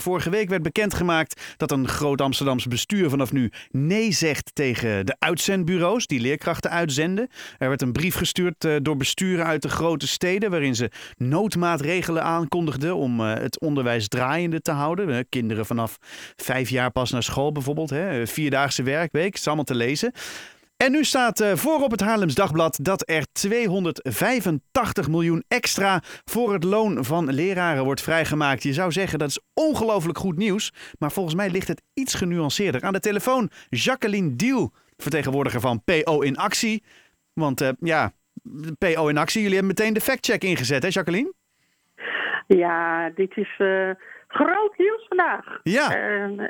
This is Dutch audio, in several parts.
Vorige week werd bekendgemaakt dat een groot Amsterdamse bestuur vanaf nu nee zegt tegen de uitzendbureaus die leerkrachten uitzenden. Er werd een brief gestuurd eh, door besturen uit de grote steden waarin ze noodmaatregelen aankondigden om eh, het onderwijs draaiende te houden. Kinderen vanaf vijf jaar pas naar school bijvoorbeeld, hè? vierdaagse werkweek, is allemaal te lezen. En nu staat uh, voor op het Haarlems Dagblad dat er 285 miljoen extra voor het loon van leraren wordt vrijgemaakt. Je zou zeggen dat is ongelooflijk goed nieuws, maar volgens mij ligt het iets genuanceerder. Aan de telefoon Jacqueline Diel, vertegenwoordiger van PO in actie. Want uh, ja, PO in actie, jullie hebben meteen de factcheck ingezet hè Jacqueline? Ja, dit is... Uh groot nieuws vandaag. Ja.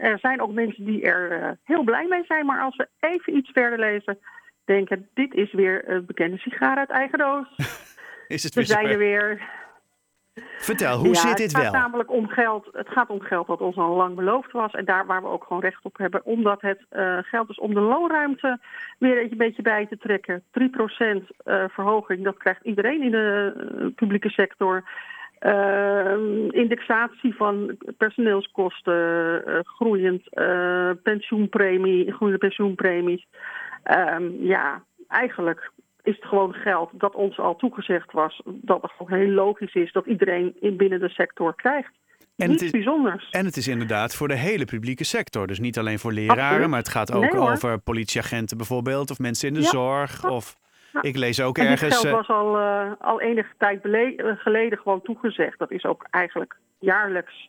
er zijn ook mensen die er uh, heel blij mee zijn, maar als we even iets verder lezen, denken: dit is weer een bekende sigaar uit eigen doos. is het we zijn er weer. Vertel, hoe zit dit wel? Het gaat namelijk om geld. Het gaat om geld dat ons al lang beloofd was. En daar waar we ook gewoon recht op hebben. Omdat het uh, geld is om de loonruimte weer een beetje bij te trekken. 3% uh, verhoging, dat krijgt iedereen in de uh, publieke sector. Uh, indexatie van personeelskosten, uh, groeiend uh, pensioenpremie, groeiende pensioenpremies. Um, ja, eigenlijk is het gewoon geld dat ons al toegezegd was, dat het gewoon heel logisch is dat iedereen in binnen de sector krijgt. En Niets het is, bijzonders. En het is inderdaad voor de hele publieke sector. Dus niet alleen voor leraren, Absoluut. maar het gaat ook nee, over politieagenten bijvoorbeeld, of mensen in de ja. zorg. Of... Ja. Ik lees ook en ergens. Het geld was al, uh, al enige tijd geleden gewoon toegezegd. Dat is ook eigenlijk jaarlijks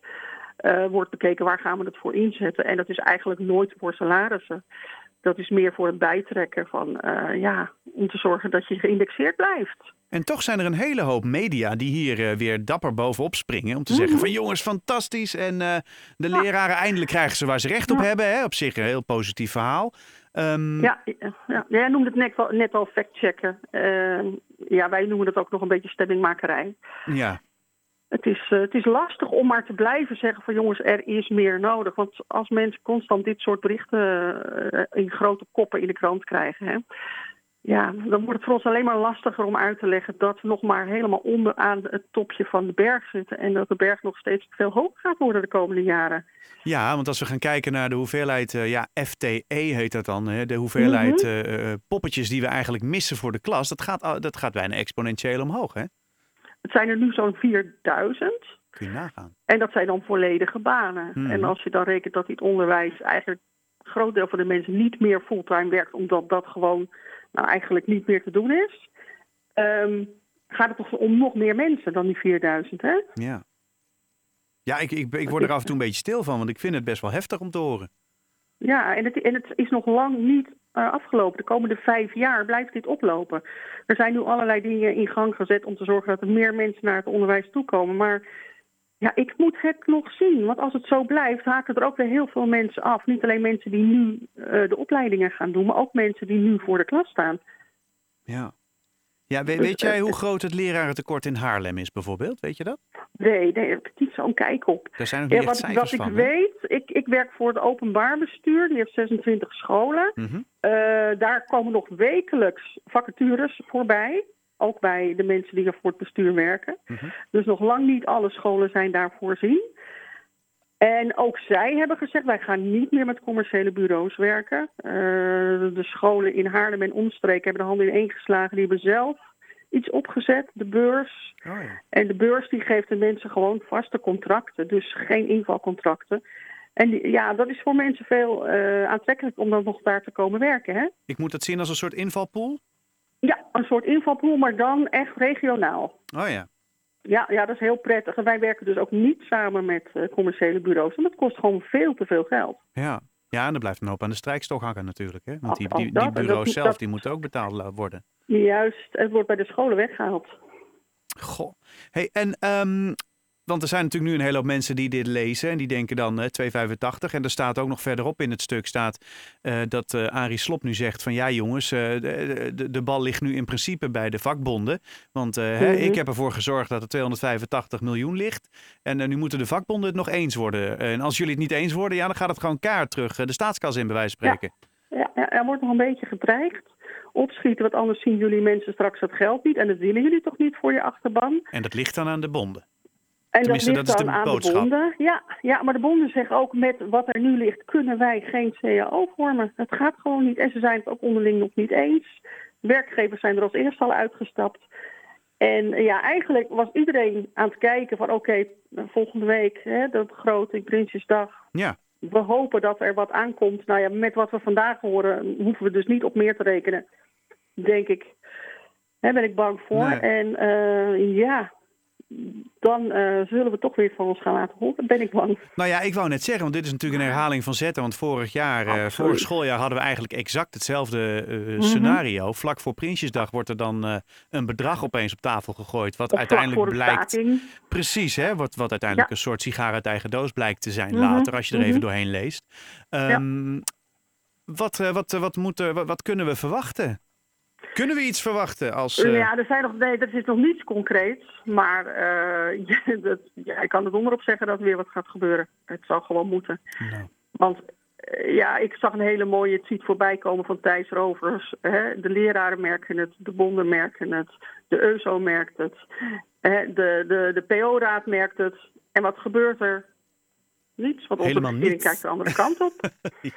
uh, wordt bekeken waar gaan we het voor inzetten. En dat is eigenlijk nooit voor salarissen. Dat is meer voor het bijtrekken van uh, ja, om te zorgen dat je geïndexeerd blijft. En toch zijn er een hele hoop media die hier weer dapper bovenop springen. Om te zeggen van jongens, fantastisch. En de leraren eindelijk krijgen ze waar ze recht op Ja. hebben. Hè? Op zich een heel positief verhaal. Um, Ja, ja, jij noemde het net, al- net al factchecken. Uh, ja, wij noemen het ook nog een beetje stemmingmakerij. ja. Het is, uh, het is lastig om maar te blijven zeggen van jongens, er is meer nodig. Want als mensen constant dit soort berichten uh, in grote koppen in de krant krijgen... Hè, ja, dan wordt het voor ons alleen maar lastiger om uit te leggen... dat we nog maar helemaal onderaan het topje van de berg zitten... en dat de berg nog steeds veel hoger gaat worden de komende jaren. Ja, want als we gaan kijken naar de hoeveelheid, uh, ja, FTE heet dat dan, hè, de hoeveelheid Mhm. uh, poppetjes die we eigenlijk missen voor de klas, dat gaat, dat gaat bijna exponentieel omhoog, hè? Het zijn er nu zo'n 4000. Kun je nagaan. En dat zijn dan volledige banen. Mhm. En als je dan rekent dat in het onderwijs eigenlijk een groot deel van de mensen niet meer fulltime werkt, omdat dat gewoon nou, eigenlijk niet meer te doen is, ehm, gaat het toch om nog meer mensen dan die 4000, hè? Ja. Ja, ik, ik, ik word er af en toe een beetje stil van, want ik vind het best wel heftig om te horen. Ja, en het, en het is nog lang niet afgelopen. De komende vijf jaar blijft dit oplopen. Er zijn nu allerlei dingen in gang gezet om te zorgen dat er meer mensen naar het onderwijs toekomen. Maar ja, ik moet het nog zien. Want als het zo blijft, haken er ook weer heel veel mensen af. Niet alleen mensen die nu uh, de opleidingen gaan doen, maar ook mensen die nu voor de klas staan. Ja. Ja, weet, weet jij hoe groot het lerarentekort in Haarlem is bijvoorbeeld? Weet je dat? Nee, nee daar heb ik niet zo'n kijk op. Daar zijn ja, wat, cijfers wat ik weet, ik, ik werk voor het openbaar bestuur. Die heeft 26 scholen. Mhm. Uh, daar komen nog wekelijks vacatures voorbij. Ook bij de mensen die er voor het bestuur werken. Mhm. Dus nog lang niet alle scholen zijn daar voorzien. En ook zij hebben gezegd, wij gaan niet meer met commerciële bureaus werken. Uh, de scholen in Haarlem en omstreken hebben de handen in één geslagen. Die hebben zelf iets opgezet, de beurs. Oh, ja. En de beurs die geeft de mensen gewoon vaste contracten. Dus geen invalcontracten. En die, ja, dat is voor mensen veel uh, aantrekkelijk om dan nog daar te komen werken. Hè? Ik moet dat zien als een soort invalpool? Ja, een soort invalpool, maar dan echt regionaal. Oh ja. Ja, ja, dat is heel prettig. En wij werken dus ook niet samen met uh, commerciële bureaus. En dat kost gewoon veel te veel geld. Ja. Ja, en dan blijft een hoop aan de strijkstok hangen natuurlijk. Hè? Want die, die, die bureaus dat- zelf dat- die moeten ook betaald worden. Juist, het wordt bij de scholen weggehaald. Goh. Hey, en, ehm, want er zijn natuurlijk nu een hele hoop mensen die dit lezen en die denken dan eh 2,85. En er staat ook nog verderop in het stuk staat eh, dat eh Arie Slop nu zegt van ja jongens, eh, de, de, de bal ligt nu in principe bij de vakbonden. Want hè, Mhm. ik heb ervoor gezorgd dat er 285 miljoen ligt. En nu moeten de vakbonden het nog eens worden. En als jullie het niet eens worden, ja, dan gaat het gewoon kaart terug de staatskas in bij wijze van spreken. Ja, ja, er wordt nog een beetje gedreigd. Opschieten, want anders zien jullie mensen straks het geld niet. En dat willen jullie toch niet voor je achterban? En dat ligt dan aan de bonden. En Tenminste, dat dat ligt is de dan aan boodschap. de bonden. Ja, ja, maar de bonden zeggen ook met wat er nu ligt, kunnen wij geen CAO vormen. Dat gaat gewoon niet. En ze zijn het ook onderling nog niet eens. Werkgevers zijn er als eerste al uitgestapt. En ja, eigenlijk was iedereen aan het kijken van oké, volgende week, hè, de begroting, Prinsjesdag. Ja, We hopen dat er wat aankomt. Nou ja, met wat we vandaag horen, hoeven we dus niet op meer te rekenen. Denk ik. Daar ben ik bang voor. Nee. En eh, ja, dan eh, zullen we toch weer van ons gaan laten horen. Ben ik bang. Nou ja, ik wou net zeggen, want dit is natuurlijk een herhaling van zetten. Want vorig jaar, eh, vorig schooljaar hadden we eigenlijk exact hetzelfde eh, Mhm. scenario. Vlak voor Prinsjesdag wordt er dan eh, een bedrag opeens op tafel gegooid. Wat Of uiteindelijk blijkt, staking. precies hè, wat, wat uiteindelijk Ja. een soort sigaar uit eigen doos blijkt te zijn Mhm, later. Als je er even mhm. doorheen leest. Ehm, wat, eh, wat, wat, moet er- wat, wat kunnen we verwachten? Kunnen we iets verwachten als... eh, Ja, er, zijn nog, nee, er is nog niets concreets. Maar eh, ja, dat, ja, ik kan er onderop zeggen dat er weer wat gaat gebeuren. Het zal gewoon moeten. nou, Want eh, ja, ik zag een hele mooie tweet voorbij komen van Thijs Rovers. Hè. De leraren merken het, de bonden merken het, de EUSO merkt het, hè, de, de, de PO-raad merkt het. En wat gebeurt er? Niets, want onze Helemaal regering kijkt de andere kant op.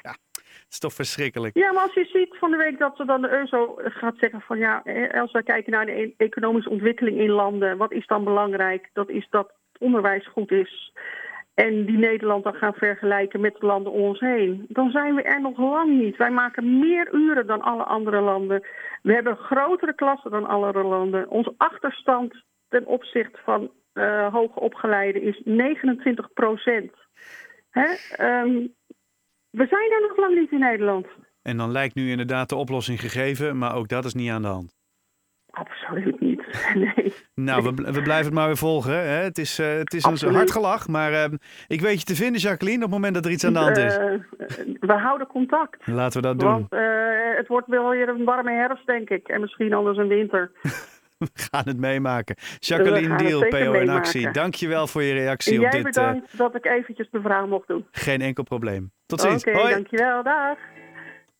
ja, het is toch verschrikkelijk. Ja, maar als je ziet van de week dat ze dan de EUSO gaat zeggen van ja, als we kijken naar de e- economische ontwikkeling in landen, wat is dan belangrijk? Dat is dat het onderwijs goed is. En die Nederland dan gaan vergelijken met de landen om ons heen. Dan zijn we er nog lang niet. Wij maken meer uren dan alle andere landen. We hebben grotere klassen dan alle andere landen. Onze achterstand ten opzichte van eh hoge opgeleiden is 29 procent. We zijn er nog lang niet in Nederland. En dan lijkt nu inderdaad de oplossing gegeven, maar ook dat is niet aan de hand. Absoluut niet. Nee. Nou, we, we blijven het maar weer volgen. Hè? Het is, eh, het is een hard gelach, maar eh, ik weet je te vinden, Jacqueline, op het moment dat er iets aan de hand is. Eh, we houden contact. Laten we dat doen. Want eh, het wordt wel weer een warme herfst, denk ik. En misschien anders een winter. We gaan het meemaken. Jacqueline zeker PO in actie. Dankjewel voor je reactie En op dit. eh, bedankt dat ik eventjes de vraag mocht doen. geen enkel probleem. Tot Oké, ziens. Hoi. dankjewel. Dag.